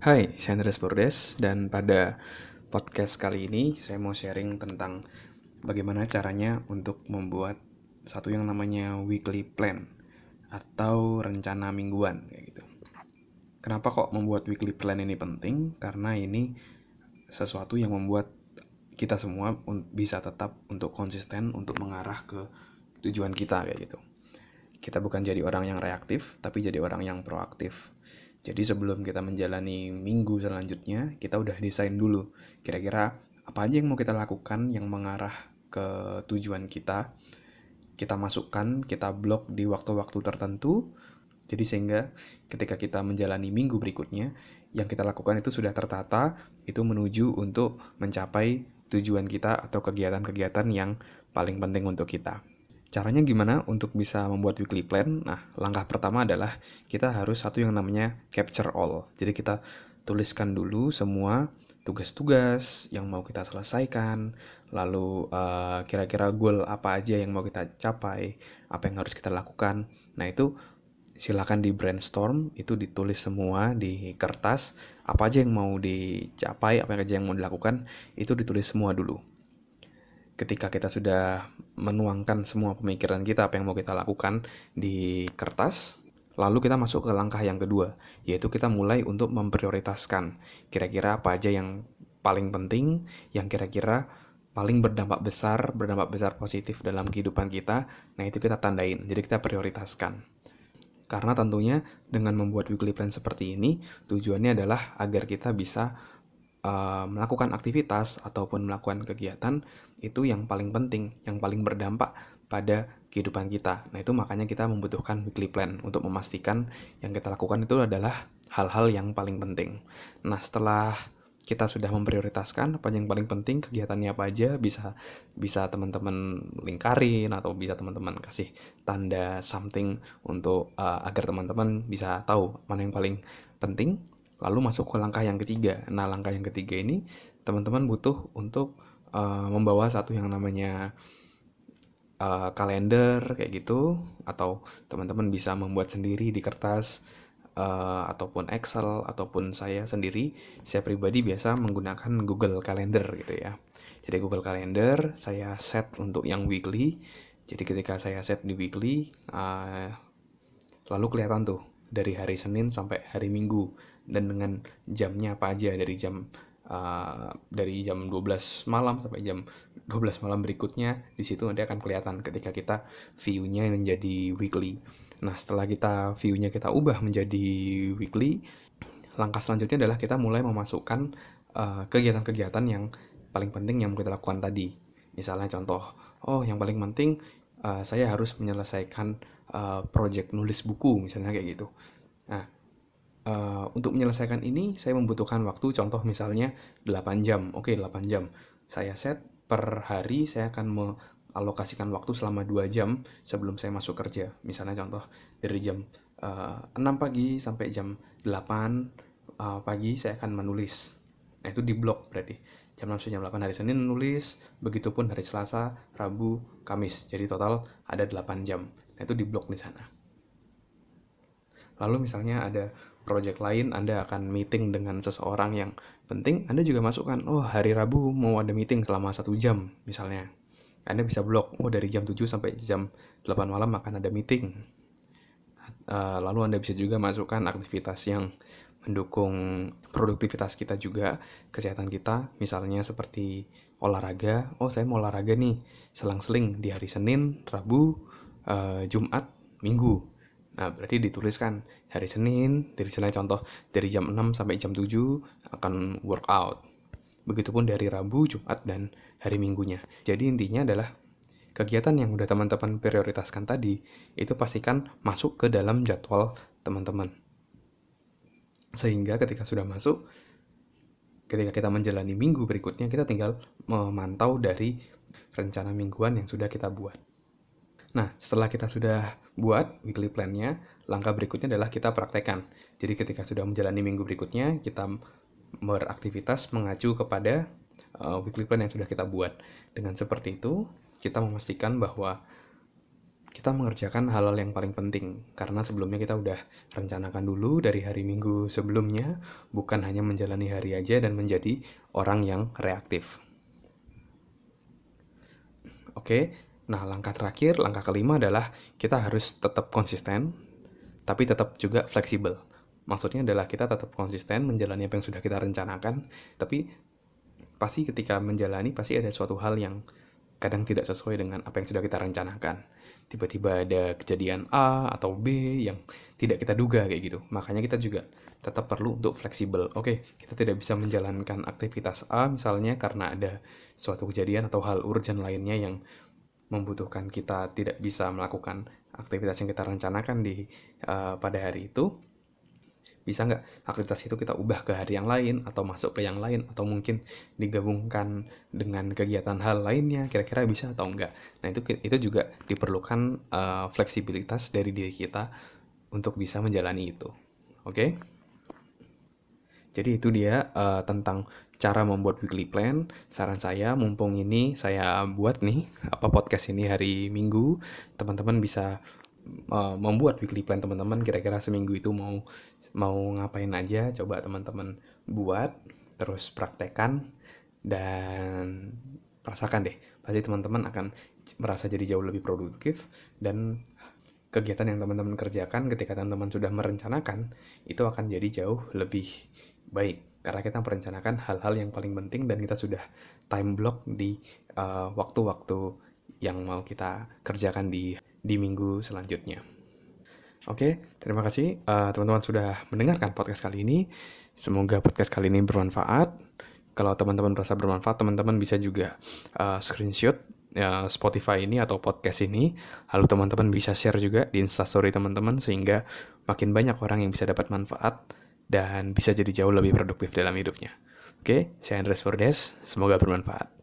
Hai, saya Andres Bordes dan pada podcast kali ini saya mau sharing tentang bagaimana caranya untuk membuat satu yang namanya weekly plan atau rencana mingguan kayak gitu. Kenapa kok membuat weekly plan ini penting? Karena ini sesuatu yang membuat kita semua bisa tetap untuk konsisten untuk mengarah ke tujuan kita kayak gitu. Kita bukan jadi orang yang reaktif, tapi jadi orang yang proaktif jadi sebelum kita menjalani minggu selanjutnya, kita udah desain dulu kira-kira apa aja yang mau kita lakukan yang mengarah ke tujuan kita. Kita masukkan, kita blok di waktu-waktu tertentu. Jadi sehingga ketika kita menjalani minggu berikutnya, yang kita lakukan itu sudah tertata, itu menuju untuk mencapai tujuan kita atau kegiatan-kegiatan yang paling penting untuk kita. Caranya gimana untuk bisa membuat weekly plan? Nah, langkah pertama adalah kita harus satu yang namanya capture all. Jadi kita tuliskan dulu semua tugas-tugas yang mau kita selesaikan, lalu eh, kira-kira goal apa aja yang mau kita capai, apa yang harus kita lakukan. Nah, itu silakan di brainstorm, itu ditulis semua di kertas, apa aja yang mau dicapai, apa aja yang mau dilakukan, itu ditulis semua dulu ketika kita sudah menuangkan semua pemikiran kita apa yang mau kita lakukan di kertas lalu kita masuk ke langkah yang kedua yaitu kita mulai untuk memprioritaskan kira-kira apa aja yang paling penting yang kira-kira paling berdampak besar berdampak besar positif dalam kehidupan kita. Nah itu kita tandain jadi kita prioritaskan. Karena tentunya dengan membuat weekly plan seperti ini tujuannya adalah agar kita bisa uh, melakukan aktivitas ataupun melakukan kegiatan itu yang paling penting, yang paling berdampak pada kehidupan kita. Nah, itu makanya kita membutuhkan weekly plan untuk memastikan yang kita lakukan itu adalah hal-hal yang paling penting. Nah, setelah kita sudah memprioritaskan apa yang paling penting kegiatannya apa aja bisa bisa teman-teman lingkarin atau bisa teman-teman kasih tanda something untuk uh, agar teman-teman bisa tahu mana yang paling penting lalu masuk ke langkah yang ketiga. Nah langkah yang ketiga ini teman-teman butuh untuk uh, membawa satu yang namanya uh, kalender kayak gitu. Atau teman-teman bisa membuat sendiri di kertas uh, ataupun Excel ataupun saya sendiri. Saya pribadi biasa menggunakan Google Calendar gitu ya. Jadi Google Calendar saya set untuk yang weekly. Jadi ketika saya set di weekly uh, lalu kelihatan tuh dari hari Senin sampai hari Minggu dan dengan jamnya apa aja dari jam uh, dari jam 12 malam sampai jam 12 malam berikutnya di situ nanti akan kelihatan ketika kita view-nya menjadi weekly. Nah, setelah kita view-nya kita ubah menjadi weekly, langkah selanjutnya adalah kita mulai memasukkan uh, kegiatan-kegiatan uh, yang paling penting yang kita lakukan tadi. Misalnya contoh, oh yang paling penting uh, saya harus menyelesaikan uh, project nulis buku misalnya kayak gitu. Nah, uh, untuk menyelesaikan ini saya membutuhkan waktu contoh misalnya 8 jam. Oke, okay, 8 jam. Saya set per hari saya akan mengalokasikan waktu selama 2 jam sebelum saya masuk kerja. Misalnya contoh dari jam uh, eh, 6 pagi sampai jam 8 uh, pagi saya akan menulis. Nah, itu di blok berarti. Jam 6 sampai jam 8 hari Senin menulis, begitupun hari Selasa, Rabu, Kamis. Jadi total ada 8 jam. Nah, itu di blok di sana. Lalu misalnya ada project lain Anda akan meeting dengan seseorang yang penting, Anda juga masukkan, oh hari Rabu mau ada meeting selama satu jam misalnya. Anda bisa blok, oh dari jam 7 sampai jam 8 malam akan ada meeting. Uh, lalu Anda bisa juga masukkan aktivitas yang mendukung produktivitas kita juga, kesehatan kita, misalnya seperti olahraga. Oh, saya mau olahraga nih, selang-seling di hari Senin, Rabu, uh, Jumat, Minggu. Nah, berarti dituliskan hari Senin, dari Senin contoh dari jam 6 sampai jam 7 akan workout. Begitupun dari Rabu, Jumat, dan hari Minggunya. Jadi intinya adalah kegiatan yang udah teman-teman prioritaskan tadi, itu pastikan masuk ke dalam jadwal teman-teman. Sehingga ketika sudah masuk, ketika kita menjalani minggu berikutnya, kita tinggal memantau dari rencana mingguan yang sudah kita buat. Nah, setelah kita sudah buat weekly plan-nya, langkah berikutnya adalah kita praktekkan. Jadi ketika sudah menjalani minggu berikutnya, kita beraktivitas mengacu kepada uh, weekly plan yang sudah kita buat. Dengan seperti itu, kita memastikan bahwa kita mengerjakan hal-hal yang paling penting karena sebelumnya kita udah rencanakan dulu dari hari Minggu sebelumnya bukan hanya menjalani hari aja dan menjadi orang yang reaktif. Oke, nah langkah terakhir, langkah kelima adalah kita harus tetap konsisten tapi tetap juga fleksibel. Maksudnya adalah kita tetap konsisten menjalani apa yang sudah kita rencanakan, tapi pasti ketika menjalani pasti ada suatu hal yang kadang tidak sesuai dengan apa yang sudah kita rencanakan. Tiba-tiba ada kejadian A atau B yang tidak kita duga kayak gitu. Makanya kita juga tetap perlu untuk fleksibel. Oke, kita tidak bisa menjalankan aktivitas A misalnya karena ada suatu kejadian atau hal urgent lainnya yang membutuhkan kita tidak bisa melakukan aktivitas yang kita rencanakan di uh, pada hari itu bisa nggak aktivitas itu kita ubah ke hari yang lain atau masuk ke yang lain atau mungkin digabungkan dengan kegiatan hal lainnya kira-kira bisa atau enggak nah itu itu juga diperlukan uh, fleksibilitas dari diri kita untuk bisa menjalani itu. Oke? Okay? jadi itu dia uh, tentang cara membuat weekly plan. Saran saya mumpung ini saya buat nih apa podcast ini hari minggu teman-teman bisa uh, membuat weekly plan teman-teman. Kira-kira seminggu itu mau mau ngapain aja coba teman-teman buat terus praktekan dan rasakan deh pasti teman-teman akan merasa jadi jauh lebih produktif dan kegiatan yang teman-teman kerjakan ketika teman-teman sudah merencanakan itu akan jadi jauh lebih baik. Karena kita merencanakan hal-hal yang paling penting dan kita sudah time block di uh, waktu-waktu uh, yang mau kita kerjakan di di minggu selanjutnya. Oke, terima kasih uh, teman-teman sudah mendengarkan podcast kali ini. Semoga podcast kali ini bermanfaat. Kalau teman-teman merasa bermanfaat, teman-teman bisa juga uh, screenshot uh, Spotify ini atau podcast ini. Lalu teman-teman bisa share juga di Instastory teman-teman sehingga makin banyak orang yang bisa dapat manfaat dan bisa jadi jauh lebih produktif dalam hidupnya. Oke, saya Andres Fordes. Semoga bermanfaat.